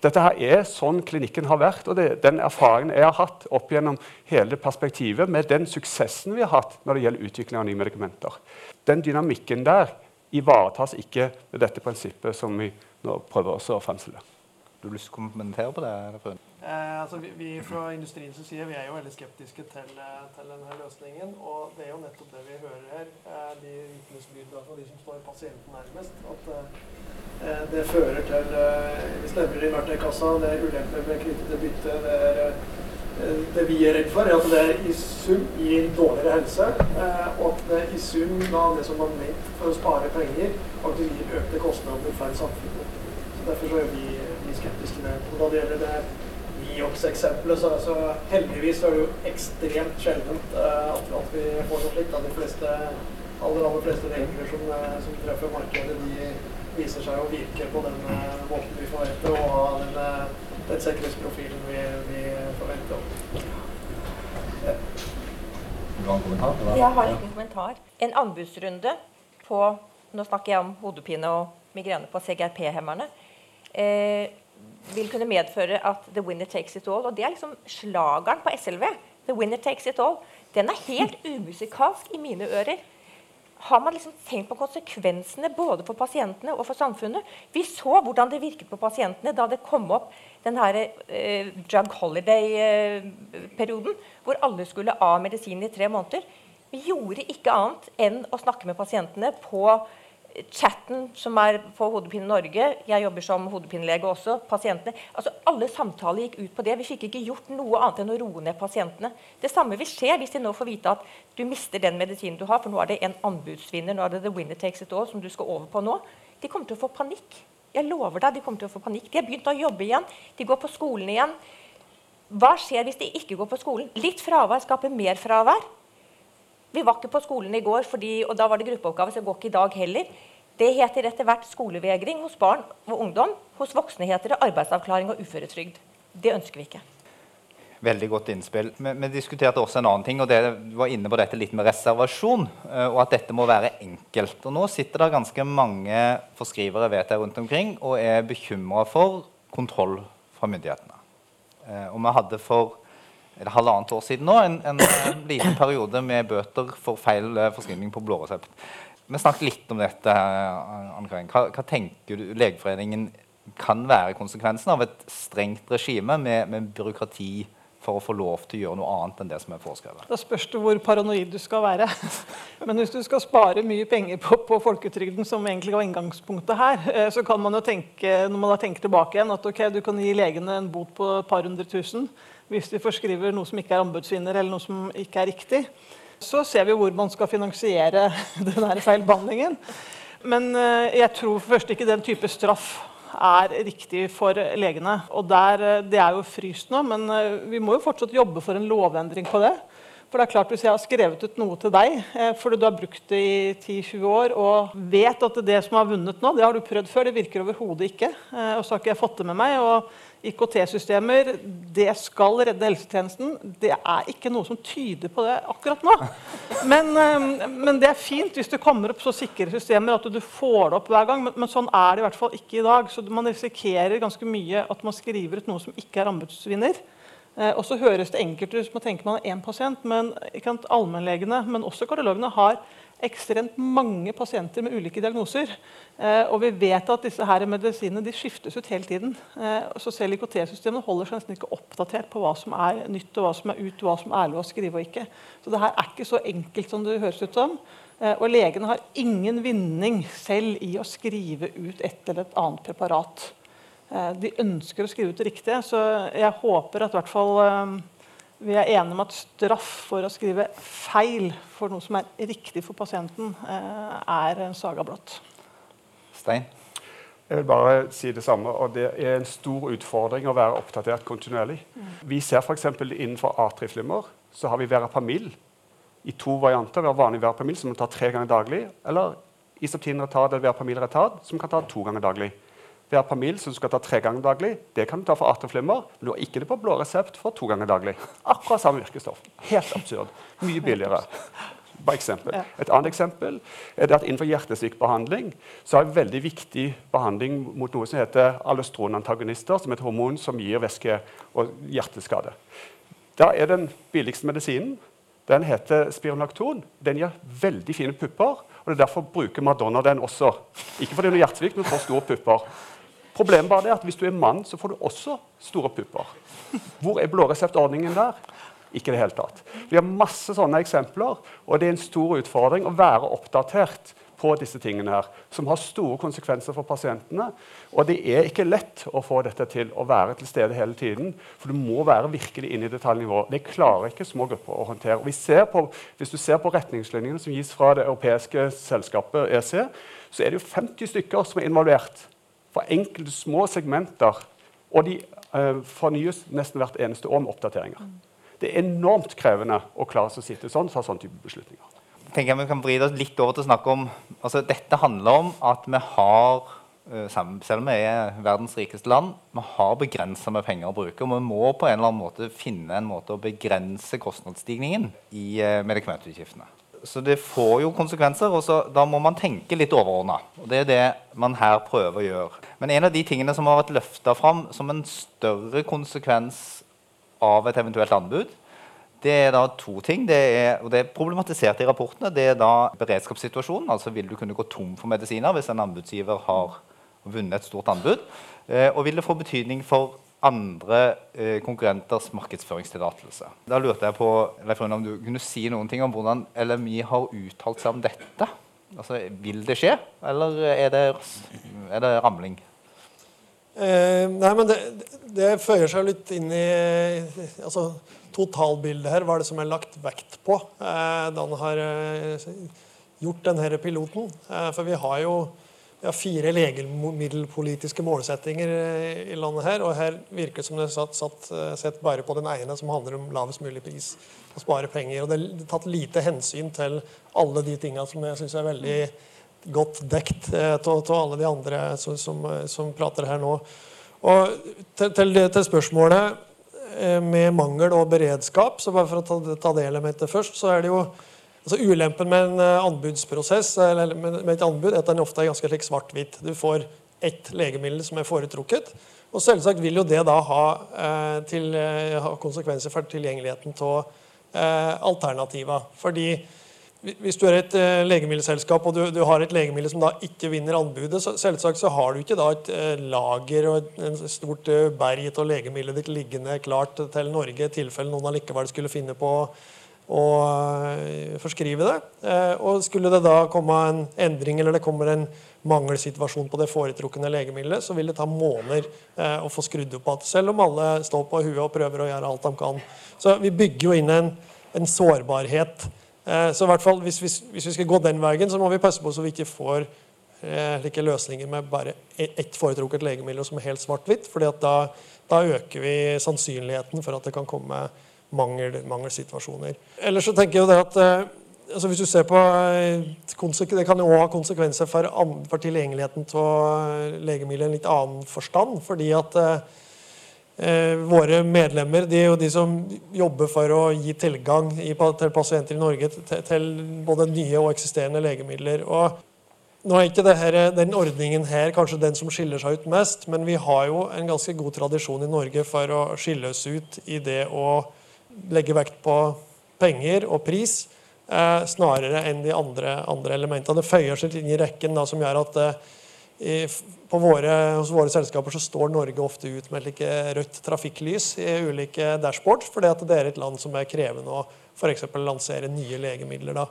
Dette her er sånn klinikken har vært, og det, den erfaringen jeg har hatt opp gjennom hele perspektivet med den suksessen vi har hatt når det gjelder utvikling av nye medikamenter. Den dynamikken der ivaretas ikke med dette prinsippet som vi nå prøver å fremstille. Du har lyst til å kommentere på det? Eh, altså vi, vi, Fra industriens side vi er jo veldig skeptiske til, eh, til, denne løsningen. Og det er jo nettopp det vi hører her, eh, de vitnesbyrdene fra de som står pasienten nærmest. At eh, det fører til eh, Vi i verktøykassa, det er ulemper med knyttet bytte. Det, er, eh, det vi er redd for, er at det i sum gir dårligere helse. og at det i sum, da, det som man ment for å spare penger, faktisk gir økte kostnader for samfunnet. Så Derfor så er vi skeptiske til det. Og da det gjelder det Viox-eksempelet, så, så, heldigvis er det jo ekstremt sjeldent uh, at, at, vi får noe slikt. De fleste, aller, aller fleste regler som, uh, som treffer markedet, de viser seg å virke på den uh, måten vi forventer, og ha den, den sikkerhetsprofilen vi, vi forventer. Ja. Jeg har en kommentar. En anbudsrunde på Nå snakker jeg om hodepine og migrene på CGRP-hemmerne. Eh, vil kunne medføre at the winner takes it all. Og det er liksom slageren på SLV. The winner takes it all. Den er helt umusikalsk i mine ører. Har man liksom tenkt på konsekvensene både for pasientene og for samfunnet? Vi så hvordan det virket på pasientene da det kom opp den her eh, drug holiday-perioden, hvor alle skulle av medisin i tre måneder. Vi gjorde ikke annet enn å snakke med pasientene på chatten som er på Hodepine Norge, jeg jobber som hodepinelege også, pasientene altså Alle samtaler gikk ut på det. Vi fikk ikke gjort noe annet enn å roe ned pasientene. Det samme vil skje hvis de nå får vite at du mister den medisinen du har, for nå er det en anbudsvinner, nå er det the winner takes it all som du skal over på nå. De kommer til å få panikk. Jeg lover deg, de kommer til å få panikk. De har begynt å jobbe igjen. De går på skolen igjen. Hva skjer hvis de ikke går på skolen? Litt fravær skaper mer fravær. Vi var ikke på skolen i går, fordi, og da var det gruppeoppgave, så jeg går ikke i dag heller. Det heter etter hvert skolevegring hos barn og ungdom. Hos voksne heter det arbeidsavklaring og uføretrygd. Det ønsker vi ikke. Veldig godt innspill. Vi, vi, diskuterte også en annen ting, og det var inne på dette litt med reservasjon. Eh, og at dette må være enkelt. Og Nå sitter det ganske mange forskrivere vet jeg, rundt omkring og er bekymra for kontroll fra myndighetene. Eh, og vi hadde for er det halvannet år siden nå, en, en, en liten periode med bøter for feil eh, forskrivning på blåresept. Vi snakket litt om dette. Hva, hva, tenker du Legeforeningen kan være konsekvensen av et strengt regime med, med, byråkrati for å få lov til å gjøre noe annet enn det som er foreskrevet? Da spørs det hvor paranoid du skal være. Men hvis du skal spare mye penger på, på folketrygden, som egentlig var inngangspunktet her, eh, så kan man jo tenke når man da tenker tilbake igjen, at ok, du kan gi legene en bot på et par hundre tusen hvis de forskriver noe som ikke er anbudsvinner, eller noe som ikke er riktig. Så ser vi hvor man skal finansiere denne feilbehandlingen. Men eh, jeg tror først ikke den type straff er riktig for legene. Og der, eh, Det er jo fryst nå, men eh, vi må jo fortsatt jobbe for en lovendring på det. For det er klart Hvis jeg har skrevet ut noe til deg fordi du har brukt det i 10-20 år og vet at det som har vunnet nå, det har du prøvd før, det virker overhodet ikke, og så har ikke jeg fått det med meg og IKT-systemer det skal redde helsetjenesten. Det er ikke noe som tyder på det akkurat nå. Men, eh, men, det er fint hvis det kommer opp så sikre systemer at du får det opp hver gang. Men, men, sånn er det i hvert fall ikke i dag. Så man risikerer ganske mye at man skriver ut noe som ikke er anbudsvinner. Eh, og så høres det enkelt ut som å tenke man har én pasient, men allmennlegene, men også kardiologene, har ekstremt mange pasienter med ulike diagnoser. Eh, og vi vet at disse her medisinene skiftes ut hele tiden. Eh, så selv IKT-systemene holder seg nesten ikke oppdatert på hva som er nytt, og hva som er ut, hva som er lov å skrive og ikke. Så det her er ikke så enkelt som det høres ut som. Og legene har ingen vinning selv i å skrive ut et eller et annet preparat. Eh, de ønsker å skrive ut det riktige, så jeg håper at i hvert fall eh, vi er enige om at straff for å skrive feil for noe som er riktig for pasienten, eh, er en saga blått. Stein? Jeg vil bare si det samme. og Det er en stor utfordring å være oppdatert kontinuerlig. Mm. Vi ser f.eks. innenfor atrieflimmer så har vi Verapamil i to varianter. Vi har vanlig Verapamil som man tar tre ganger daglig, eller Isoptin retard eller Verapamil retard som kan ta to ganger daglig. Verpamil som du skal ta tre ganger daglig, det kan du ta for atrieflimmer. Men du har ikke det på blå resept for to ganger daglig. Akkurat samme virkestoff. Helt absurd. Mye billigere. Bare Eksempel. Et annet eksempel er at innenfor hjertesviktbehandling så er en veldig viktig behandling mot noe som heter alostronantagonister, som er et hormon som gir væske og hjerteskade. Da er den billigste medisinen. Den heter spironlakton. Den gir veldig fine pupper. og det er Derfor bruker Madonna den også. Ikke fordi hun har hjertesvikt, men for store pupper. Problemet bare er at hvis du er mann, så får du også store pupper. Hvor er blåreseptordningen der? Ikke i det hele tatt. Vi har masse sånne eksempler, og det er en stor utfordring å være oppdatert på disse tingene her, som har store konsekvenser for pasientene. Og det er ikke lett å få dette til å være til stede hele tiden. For du må være virkelig inne i detaljnivå. Det klarer ikke små grupper å håndtere. På, hvis du ser på retningslinjene som gis fra det europeiske selskapet EC, så er det jo 50 stykker som er involvert for enkelte små segmenter. Og de eh, fornyes nesten hvert eneste år med oppdateringer. Det er enormt krevende å klare seg å sitte sånn og ta sånne type beslutninger. Jeg tenker vi kan vride oss litt over til å snakke om, altså Dette handler om at vi har eh, selv om vi er verdens rikeste land, vi har begrensa med penger å bruke. Og vi må på en eller annen måte finne en måte å begrense kostnadsstigningen i eh, medikamentutgiftene. Så det får jo konsekvenser, og så, da må man tenke litt overordna. Det er det man her prøver å gjøre. Men en av de tingene som har vært løfta fram som en større konsekvens av et eventuelt anbud, det er da to ting. Det er, og det er problematisert i rapportene. Det er da beredskapssituasjonen. altså Vil du kunne gå tom for medisiner hvis en anbudsgiver har vunnet et stort anbud? Eh, og vil det få betydning for andre eh, konkurrenters markedsføringstillatelse? Da lurte jeg på Leif Rune, om du kunne si noen ting om hvordan LMI har uttalt seg om dette? Altså, Vil det skje, eller er det, er det ramling? Eh, nei, men det, det, føyer seg litt inn i altså, totalbildet her. Hva er det som er lagt vekt på eh, da han har eh, gjort denne piloten? Eh, for vi har jo vi har fire legemiddelpolitiske målsettinger eh, i landet her. Og her virker det som det er satt, satt, eh, sett bare på den ene, som handler om lavest mulig pris. Å spare penger. Og det er tatt lite hensyn til alle de tingene som jeg syns er veldig godt dekt av eh, alle de andre som, som, som, prater her nå. Og til, til, til, spørsmålet med mangel og beredskap, så bare for å ta, ta det elementet først, så er det jo altså Ulempen med en eh, anbudsprosess eller med, et anbud er at den ofte er ganske slik svart-hvitt. Du får ett legemiddel som er foretrukket. Og selvsagt vil jo det da ha, eh, til, ha konsekvenser for tilgjengeligheten av eh, alternativer. Fordi hvis du er et legemiddelselskap og du, du, har et legemiddel som da ikke vinner anbudet, så selvsagt så har du ikke da et lager og et en stort berg av legemiddelet ditt liggende klart til Norge i tilfelle noen allikevel skulle finne på forskrive det. og skulle det da komme en endring eller det kommer en mangelsituasjon på det foretrukne legemiddelet, så vil det ta måneder å få skrudd opp igjen. Selv om alle står på huet og prøver å gjøre alt de kan. Så vi bygger jo inn en, en sårbarhet Eh, så i hvert fall, hvis, hvis, hvis, vi skal gå den veien, så må vi passe på så vi ikke får slike like løsninger med bare ett foretrukket legemiddel som er helt svart-hvitt. for da, da, øker vi sannsynligheten for at det kan komme mangel, mangelsituasjoner. Ellers så tenker jeg jo det at eh, altså Hvis du ser på eh, Det kan jo òg ha konsekvenser for, for tilgjengeligheten til legemidler i en litt annen forstand. fordi at eh, Eh, våre medlemmer de er jo de som jobber for å gi tilgang i, til pasienter i Norge til, til, både nye og eksisterende legemidler. Og nå er ikke her, den ordningen her kanskje den som skiller seg ut mest, men vi har jo en ganske god tradisjon i Norge for å skille oss ut i det å legge vekt på penger og pris eh, snarere enn de andre, andre elementene. Det føyer seg inn i rekken da, som gjør at eh, våre, hos våre selskaper så står Norge ofte ut med like rødt trafikklys i ulike dashboards, fordi det er et land som er krevende å f.eks. lansere nye legemidler. da.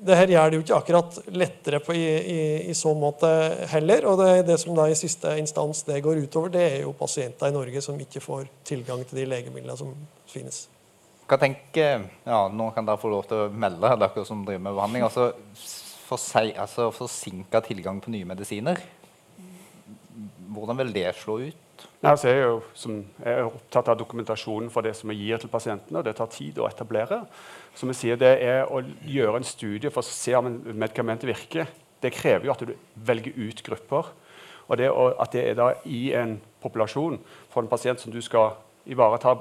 Dette gjør det jo ikke akkurat lettere på, i, i, i, så måte heller. og det, det, som da i siste instans det går utover, det er jo pasienter i Norge som ikke får tilgang til de legemidlene som finnes. Hva tenker, ja, Nå kan dere få lov til å melde, dere som driver med behandling. altså altså for tilgang på nye medisiner. Hvordan vil det slå ut? Altså, jeg, er jo, som, jeg er opptatt av dokumentasjonen for det som vi gir til pasientene. og Det tar tid å etablere. Som jeg sier, Det er å gjøre en studie for å se om medikamentet virker. Det krever jo at du velger ut grupper. Og det, at det er da i en populasjon for en pasient som du skal ivareta,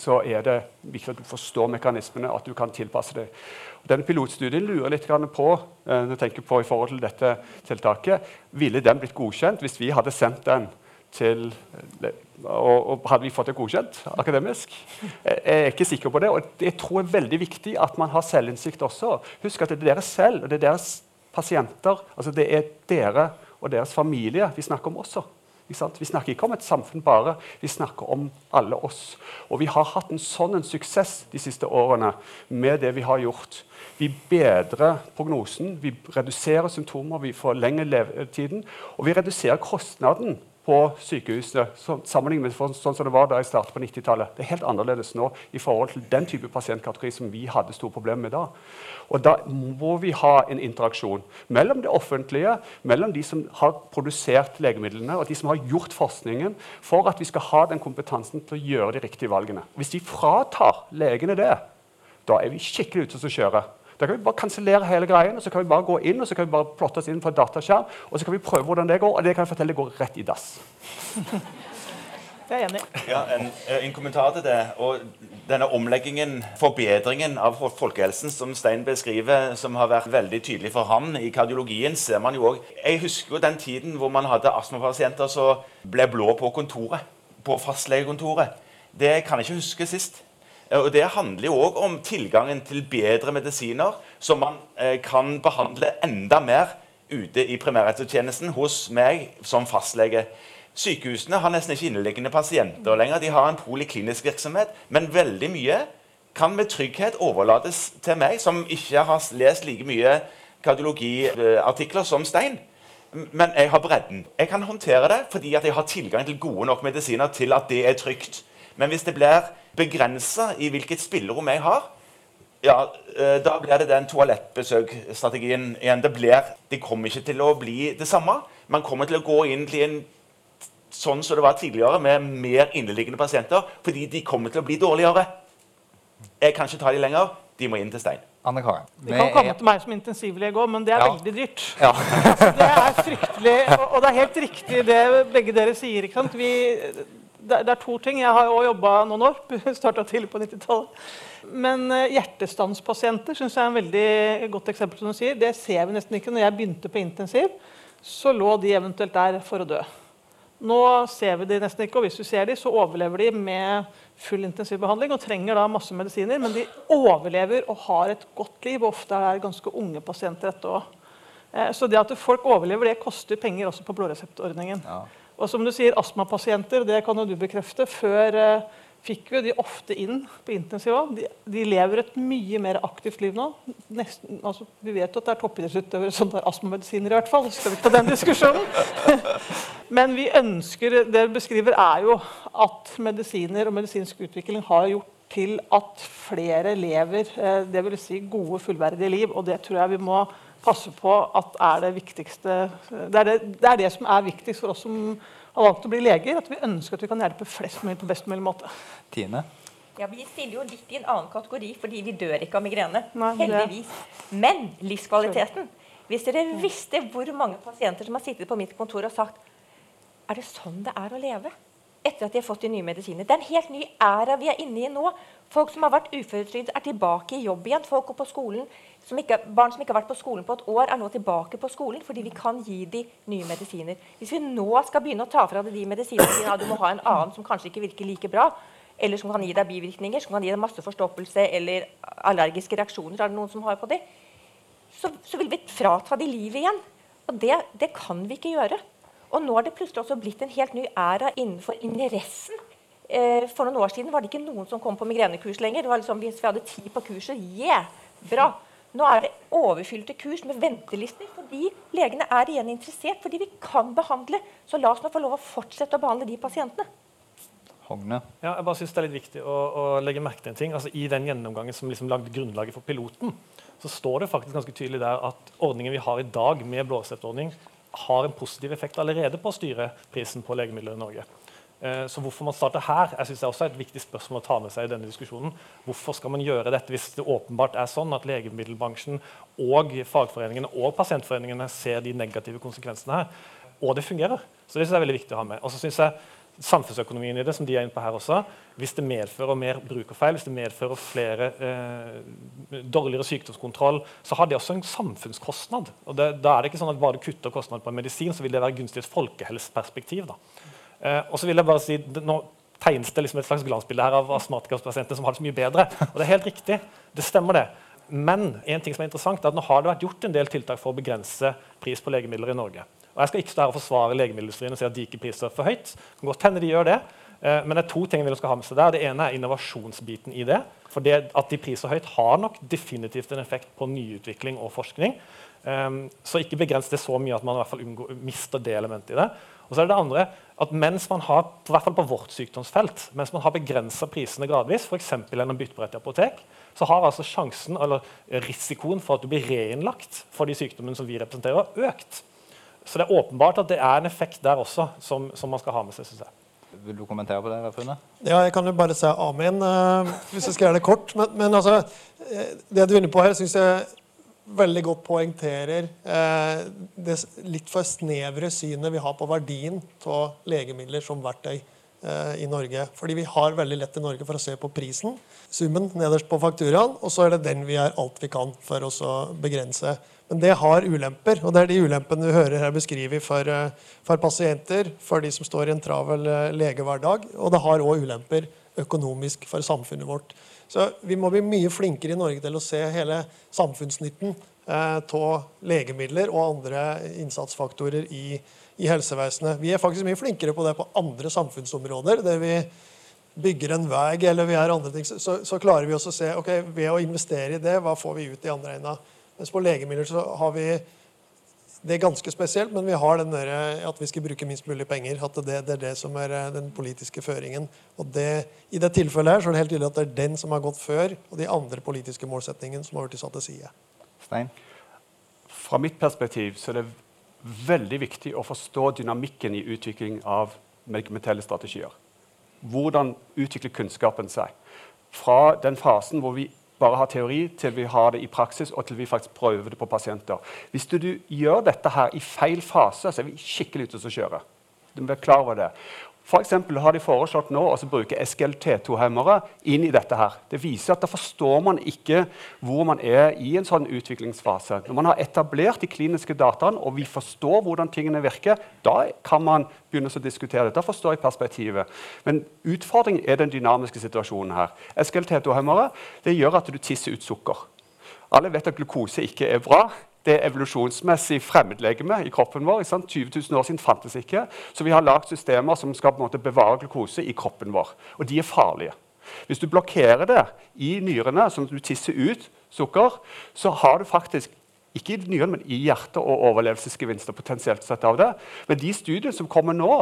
så er det viktig at du forstår mekanismene, at du kan tilpasse deg. Denne pilotstudien lurer litt på når jeg tenker på i forhold til dette tiltaket, ville den blitt godkjent hvis vi hadde sendt den til eh, og, og Hadde vi fått det godkjent akademisk? Jeg er ikke sikker på det. og Jeg tror det er veldig viktig at man har selvinnsikt også. Husk at det er dere selv og det er deres pasienter. altså Det er dere og deres familie vi snakker om også. Vi snakker ikke om et samfunn bare, vi snakker om alle oss. Og vi har hatt en sånn en suksess de siste årene med det vi har gjort. Vi bedrer prognosen, vi reduserer symptomer, vi forlenger levetiden, og vi reduserer kostnaden på sykehusene sammenlignet med sånn som det var da jeg startet på 90-tallet. Det er helt annerledes nå i forhold til den type pasientkategori som vi hadde store problemer med da. Og Da må vi ha en interaksjon mellom det offentlige, mellom de som har produsert legemidlene og de som har gjort forskningen, for at vi skal ha den kompetansen til å gjøre de riktige valgene. Hvis de fratar legene det, da er vi skikkelig ute å kjøre. Da kan vi bare kansellere hele greien, og så kan vi bare gå inn og så kan vi bare plotte oss inn på dataskjerm, og så kan vi prøve hvordan det går, og det kan jeg fortelle går rett i dass. Det er enig. Ja, en, en, kommentar til det. Og denne omleggingen, forbedringen av folkehelsen som Stein beskriver, som har vært veldig tydelig for ham i kardiologien, ser man jo òg. Jeg husker jo den tiden hvor man hadde astmapasienter som ble blå på kontoret. På fastlegekontoret. Det kan jeg ikke huske sist. Og Det handler jo òg om tilgangen til bedre medisiner, som man eh, kan behandle enda mer ute i primærhelsetjenesten hos meg som fastlege. Sykehusene har nesten ikke inneliggende pasienter lenger. De har en poliklinisk virksomhet, men veldig mye kan med trygghet overlates til meg, som ikke har lest like mye kardiologiartikler som Stein. Men jeg har bredden. Jeg kan håndtere det fordi jeg har tilgang til gode nok medisiner til at det er trygt. Men hvis det blir begrensa i hvilket spillerom jeg har, ja, eh, da blir det den toalettbesøkstrategien igjen. Det, blir, de kommer ikke til å bli det samme. Man kommer til å gå inn til en sånn som det var tidligere, med mer inneliggende pasienter, fordi de kommer til å bli dårligere. Jeg kan ikke ta de lenger. De må inn til Stein. Anne Karen. De kan komme til meg som intensivlege òg, men det er ja. veldig dyrt. Ja. det er fryktelig, og, og, det er helt riktig det begge dere sier. ikke sant? Vi, det, er to ting. Jeg har òg jobba noen år. Starta tidlig på 90-tallet. Men uh, hjertestanspasienter synes jeg er en veldig godt eksempel. som du sier. Det ser vi nesten ikke. Når jeg begynte på intensiv, så lå de eventuelt der for å dø. Nå ser vi de nesten ikke, og hvis du ser de, så overlever de med full intensivbehandling og trenger da masse medisiner. Men de overlever og har et godt liv, og ofte er det ganske unge pasienter. dette også. Eh, så det at folk overlever, det koster penger også på blåreseptordningen. Ja. Og som du sier, astmapasienter, det kan jo du bekrefte. Før eh, fikk vi de ofte inn på intensiv de, de, lever et mye mer aktivt liv nå. Nesten, altså, vi vet at det er toppidrettsutøvere som tar astmamedisiner, i hvert fall. Skal vi ta den diskusjonen. Men vi ønsker, det vi beskriver, er jo at medisiner og medisinsk utvikling har gjort til at flere lever eh, det vil si gode, fullverdige liv. Og det tror jeg vi må passe på at er det viktigste det er det, det er det, som er viktigst for oss som har valgt å bli leger. At vi ønsker at vi kan hjelpe flest mulig på best mulig måte. Tine? Ja, Vi stiller jo litt i en annen kategori, fordi vi dør ikke av migrene. Nei, heldigvis. Men livskvaliteten Hvis dere visste hvor mange pasienter som har sittet på mitt kontor og sagt Er det sånn det er å leve? Etter at de har fått de nye medisiner. Det er en helt ny æra vi er inne i nå. Folk som har vært uføretrygdet, er tilbake i jobb igjen. Folk på skolen som ikke, barn som ikke har vært på skolen på et år, er nå tilbake på skolen fordi vi kan gi dem nye medisiner. Hvis vi nå skal begynne å ta fra deg de medisinene dine, du må ha en annen som kanskje ikke virker like bra, eller som kan gi deg bivirkninger, som kan gi deg masse forstoppelse eller allergiske reaksjoner, er det noen som har på det, så, så vil vi frata de livet igjen. Og det, det, kan vi ikke gjøre. Og nå er det plutselig også blitt en helt ny æra innenfor interessen. Eh, for noen år siden var det ikke noen som kom på migrenekurs lenger. Det var liksom, Hvis vi hadde ti på kurset, yeah, bra. Nå er det overfylte kurs med ventelister fordi legene er igjen interessert. Fordi vi kan behandle. Så la oss nå få lov å fortsette å behandle de pasientene. Hogne. Ja, jeg bare synes Det er litt viktig å, å legge merke til en ting. Altså, I den gjennomgangen som liksom lagde grunnlaget for piloten, så står det faktisk ganske tydelig der at ordningen vi har i dag med blåreseptordning, har en positiv effekt allerede på å styre prisen på legemidler i Norge. Eh, så hvorfor man starter her, jeg synes det er også et viktig spørsmål å ta med seg i denne diskusjonen. Hvorfor skal man gjøre dette hvis det åpenbart er sånn at legemiddelbransjen og fagforeningene og pasientforeningene ser de negative konsekvensene her, og det fungerer? Så det synes jeg er veldig viktig å ha med. Og så synes jeg samfunnsøkonomien i det, som de er inne på her også, hvis det medfører mer bruk og feil, hvis det medfører flere eh, dårligere sykdomskontroll, så har det også en samfunnskostnad. Og det, Da er det ikke sånn at bare du kutter kostnad på en medisin, så vil det være gunstig i et folkehelseperspektiv. da. Eh, og så vil jeg bare si, Nå tegnes det liksom et slags glansbilde her av astmatikerspasienter som har det så mye bedre. Og det er helt riktig. Det stemmer, det. Men en ting som er interessant er at nå har det vært gjort en del tiltak for å begrense pris på legemidler i Norge. Og Jeg skal ikke stå her og forsvare legemiddelindustrien og si at de ikke priser for høyt. Det kan godt hende de gjør det. Eh, men det er to ting vi skal ha med seg der. Det ene er innovasjonsbiten i det. For det at de priser høyt, har nok definitivt en effekt på nyutvikling og forskning. Um, så ikke begrens det så mye at man i hvert fall unngår, mister det elementet i det. Og så er det det andre at mens man har i hvert fall på vårt sykdomsfelt, mens man har begrensa prisene gradvis, f.eks. gjennom byttebrett i apotek, så har altså sjansen, eller risikoen for at du blir reinnlagt for de sykdommene som vi representerer, økt. Så det er åpenbart at det er en effekt der også som, som man skal ha med seg. Synes jeg. Vil du kommentere på det? Rune? Ja, jeg kan jo bare si amen, uh, hvis jeg skal gjøre det kort. Men, men altså, eh, det du er inne på her, syns jeg veldig godt poengterer eh, det litt for snevre synet vi har på verdien av legemidler som verktøy eh, i Norge. Fordi vi har veldig lett i Norge for å se på prisen, summen nederst på fakturaen, og så er det den vi gjør alt vi kan for oss å begrense men det har ulemper, og det er de ulempene du hører her beskrevet for, eh, for, pasienter, for de som står i en travel eh, legehverdag, og det har òg ulemper økonomisk for samfunnet vårt. Så vi må bli mye flinkere i Norge til å se hele samfunnsnytten av eh, legemidler og andre innsatsfaktorer i, i, helsevesenet. Vi er faktisk mye flinkere på det på andre samfunnsområder. der vi bygger en vei eller vi gjør andre ting, så, så klarer vi også å se ok, ved å investere i det, hva får vi ut i andre enden. Mens på legemidler så har vi det er ganske spesielt, men vi har den der, at vi skal bruke minst mulig penger. At det, det er det som er eh, den politiske føringen. Og det, I det tilfellet her så er det helt tydelig at det er den som har gått før, og de andre politiske målsettingene som har blitt satt til side. Stein? Fra mitt perspektiv så er det veldig viktig å forstå dynamikken i utvikling av medikamentelle strategier. Hvordan utvikler kunnskapen seg? Fra den fasen hvor vi bare har teori, til vi har det i praksis, og til vi faktisk prøver det på pasienter. Hvis du, du gjør dette her i feil fase, så er vi skikkelig ute å kjøre. Du må være klar over det. For har de foreslått nå å bruke SGLT2-hemmere inn i dette. her. Det viser at da forstår man ikke hvor man er i en sånn utviklingsfase. Når man har etablert de kliniske dataene og vi forstår hvordan tingene virker, da kan man begynne å diskutere det. Da forstår jeg perspektivet. Men utfordringen er den dynamiske situasjonen her. SGLT2-hemmere gjør at du tisser ut sukker. Alle vet at glukose ikke er bra det evolusjonsmessig fremmedlegeme i kroppen vår. 20 000 år siden fantes ikke. Så vi har lagd systemer som skal måte bevare glukose i kroppen vår. Og de er farlige. Hvis du blokkerer det i nyrene, sånn at du tisser ut sukker, så har du faktisk ikke i nyrene, men i hjertet og overlevelsesgevinster potensielt sett av det. Men de studiene som kommer nå,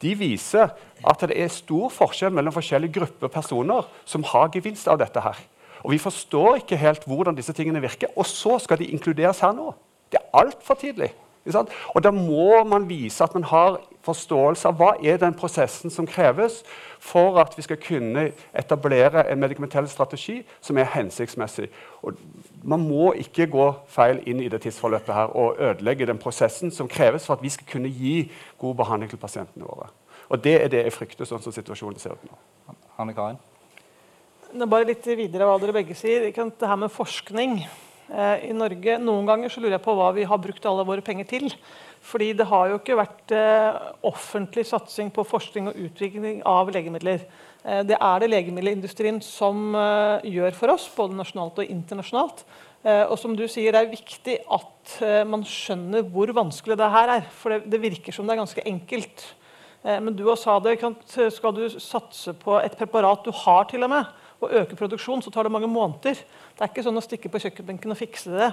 de viser at det er stor forskjell mellom forskjellige grupper personer som har gevinst av dette. her. Og vi forstår ikke helt hvordan disse tingene virker. Og så skal de inkluderes her nå. Det er altfor tidlig. Og da må man vise at man har forståelse av hva er den prosessen som kreves for at vi skal kunne etablere en medikamentell strategi som er hensiktsmessig. Og man må ikke gå feil inn i det tidsforløpet her og ødelegge den prosessen som kreves for at vi skal kunne gi god behandling til pasientene våre. Og Det er det jeg frykter, sånn som situasjonen ser ut nå. Hanne Karin? Bare litt videre hva dere begge sier. Det her med forskning eh, i Norge. Noen ganger så lurer jeg på hva vi har brukt alle våre penger til. Fordi det har jo ikke vært eh, offentlig satsing på forskning og utvikling av legemidler. Eh, det er det legemiddelindustrien som gjør for oss, både nasjonalt og internasjonalt. Og som du sier, Det er viktig at man skjønner hvor vanskelig det her er. For det, virker som det er ganske enkelt. Men du sa det, skal du satse på et preparat du har, til og med, å øke produksjon, så tar det mange måneder. Det er ikke sånn å stikke på kjøkkenbenken og fikse det.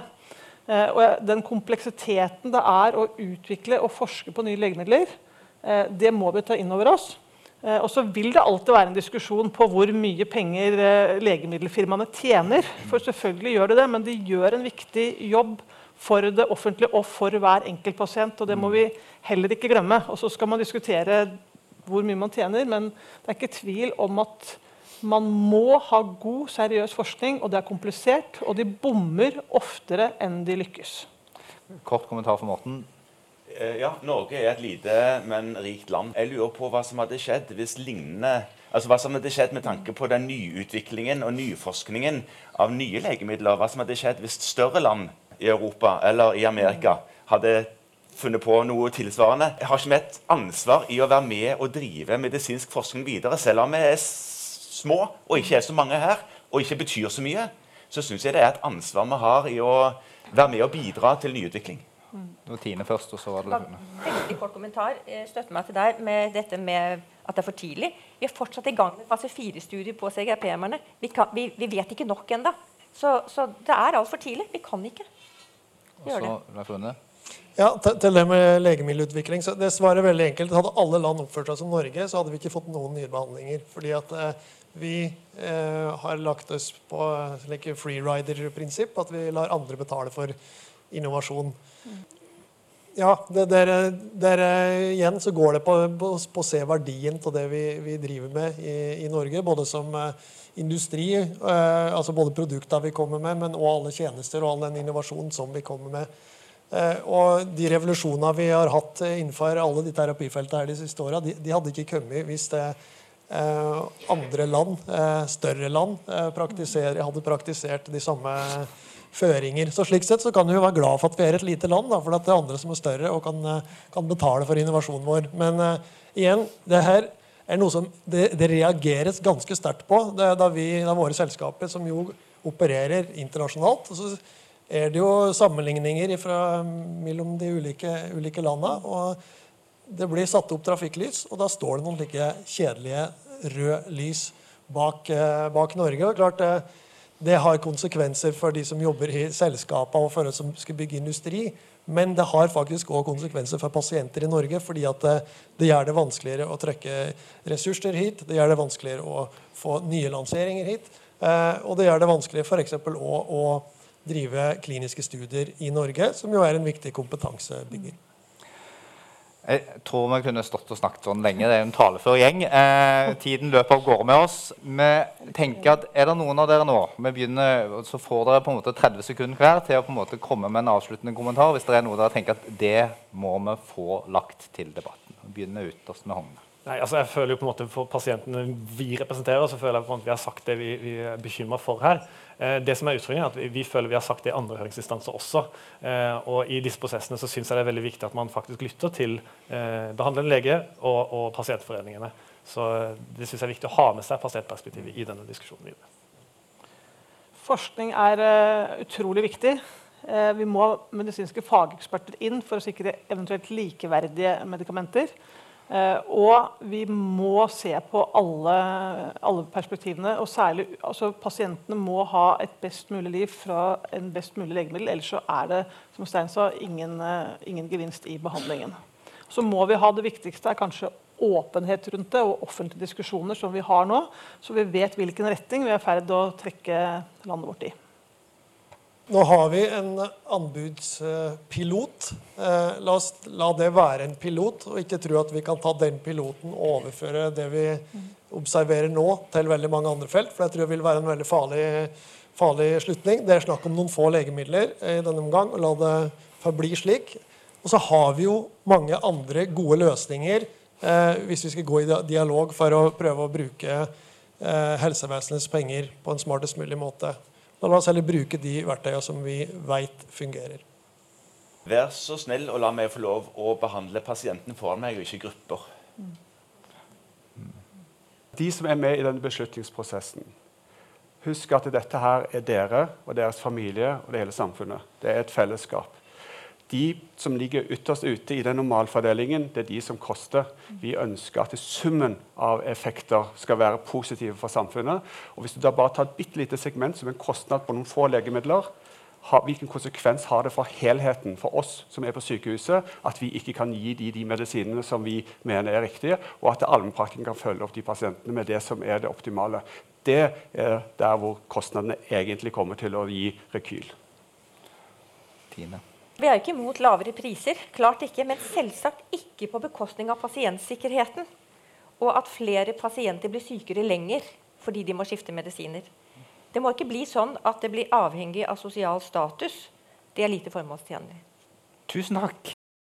Eh, og den kompleksiteten det er å utvikle og forske på nye legemidler, eh, det må vi ta inn over oss. Eh, og så vil det alltid være en diskusjon på hvor mye penger legemiddelfirmaene tjener. For selvfølgelig gjør det det, men de gjør en viktig jobb for det offentlige og for hver enkelt pasient. Og det må vi heller ikke glemme. Og så skal man diskutere hvor mye man tjener, men det er ikke tvil om at man må ha god, seriøs forskning, og det er komplisert. Og de bommer oftere enn de lykkes. Kort kommentar for Morten. Eh, ja, Norge er et lite, men rikt land. Jeg lurer på hva som hadde skjedd hvis lignende Altså Hva som hadde skjedd med tanke på den nyutviklingen og nyforskningen av nye legemidler. Hva som hadde skjedd hvis større land i Europa eller i Amerika hadde funnet på noe tilsvarende. Jeg har ikke vi et ansvar i å være med og drive medisinsk forskning videre, selv om vi er små og ikke er så mange her, og ikke betyr så mye, så syns jeg det er et ansvar vi har i å være med og bidra til nyutvikling. Det var Tine først, og så var det. Veldig kort kommentar. Jeg støtter meg til deg med dette med at det er for tidlig. Vi er fortsatt i gang med fase fire-studier på CGRP-merne. Vi, vi, vi vet ikke nok ennå. Så, så det er altfor tidlig. Vi kan ikke gjøre det. Ja, til, til det med legemiddelutvikling. så Det svaret er veldig enkelt. Hadde alle land oppført seg som Norge, så hadde vi ikke fått noen nye behandlinger. Fordi at eh, vi eh, har lagt oss på eh, like freerider-prinsipp. At vi lar andre betale for innovasjon. Ja, det, der, der, igjen så går det på, å se verdien av det vi, vi driver med i, i Norge. Både som eh, industri, eh, altså både produkter vi kommer med, men også alle tjenester og all den innovasjonen som vi kommer med. Eh, og de revolusjonene vi har hatt innenfor alle de terapifeltene her de siste åra, de, de hadde ikke kommet hvis det andre land, eh, større land, eh, hadde praktisert de samme føringer. Så slik sett så kan vi jo være glad for at vi er et lite land, da, for at det er andre som er større og kan, eh, kan betale for innovasjonen vår. Men uh, igjen, det her er noe som det, det reageres ganske sterkt på. Det, er da vi, er våre selskaper som jo opererer internasjonalt. så er det jo sammenligninger fra, mellom de ulike, ulike landene. Og det blir satt opp trafikklys, og da står det noen slike kjedelige røde lys bak, eh, bak Norge. Og klart det, det har konsekvenser for de som jobber i selskapene og for oss som skal bygge industri. Men det har faktisk òg konsekvenser for pasienter i Norge, fordi det, det gjør det vanskeligere å trekke ressurser hit. Det gjør det vanskeligere å få nye lanseringer hit. Eh, og det gjør det vanskeligere f.eks. Å, å drive kliniske studier i Norge, som jo er en viktig kompetansebygger. Jeg tror vi kunne stått og snakket sånn lenge. Det er en talefør gjeng. Eh, tiden løper av gårde med oss. Vi tenker at Er det noen av dere nå vi begynner, Så får dere på en måte 30 sekunder hver til å på en måte komme med en avsluttende kommentar hvis det er noe dere tenker at det må vi få lagt til debatten. Vi begynner ytterst med håndene. Nei, altså jeg føler jo på en måte For pasientene vi representerer, så føler jeg på en måte vi har sagt det vi, vi er bekymra for her. Eh, det som er utfordringen er at vi, føler vi har sagt det i andre høringsinstanser også. Eh, og I disse prosessene så synes jeg det er veldig viktig at man faktisk lytter til eh, behandlende lege og, og pasientforeningene. Så det synes jeg er viktig å ha med seg pasientperspektivet i denne diskusjonen videre. Forskning er utrolig viktig. Vi må medisinske fageksperter inn for å sikre eventuelt likeverdige medikamenter. Eh, og vi må se på alle, alle perspektivene. Og særlig altså, pasientene må ha et best mulig liv fra en best mulig legemiddel. Ellers så er det som Stein sa, ingen, eh, ingen gevinst i behandlingen. Så må vi ha det viktigste er kanskje åpenhet rundt det og offentlige diskusjoner som vi har nå, så vi vet hvilken retning vi er i ferd å trekke landet vårt i. Nå har vi en anbudspilot. Eh, la oss la det være en pilot, og ikke tro at vi kan ta den piloten og overføre det vi observerer nå, til veldig mange andre felt. For jeg tror det vil være en veldig farlig, farlig slutning. Det er snakk om noen få legemidler i denne omgang, og la det forbli slik. Og så har vi jo mange andre gode løsninger eh, hvis vi skal gå i dialog for å prøve å bruke eh, helsevesenets penger på en smartest mulig måte. Da la oss heller bruke de verktøyene som vi veit fungerer. Vær så snill og la meg få lov å behandle pasienten foran meg, og ikke grupper. De som er med i denne beslutningsprosessen, husk at dette her er dere og deres familie og det hele samfunnet. Det er et fellesskap. De som ligger ytterst ute i den normalfordelingen, det er de som koster. Vi ønsker at summen av effekter skal være positive for samfunnet. Og Hvis du da bare tar et bitte lite segment som en kostnad på noen få legemidler, hvilken konsekvens har det for helheten, for oss som er på sykehuset, at vi ikke kan gi de de medisinene som vi mener er riktige, og at allmennpraktikeren kan følge opp de pasientene med det som er det optimale. Det er der hvor kostnadene egentlig kommer til å gi rekyl. Tine. Vi er ikke imot lavere priser, klart ikke, men selvsagt ikke på bekostning av pasientsikkerheten. Og at flere pasienter blir sykere lenger fordi de må skifte medisiner. Det må ikke bli sånn at det blir avhengig av sosial status. Det er lite formålstjenlig. Tusen takk.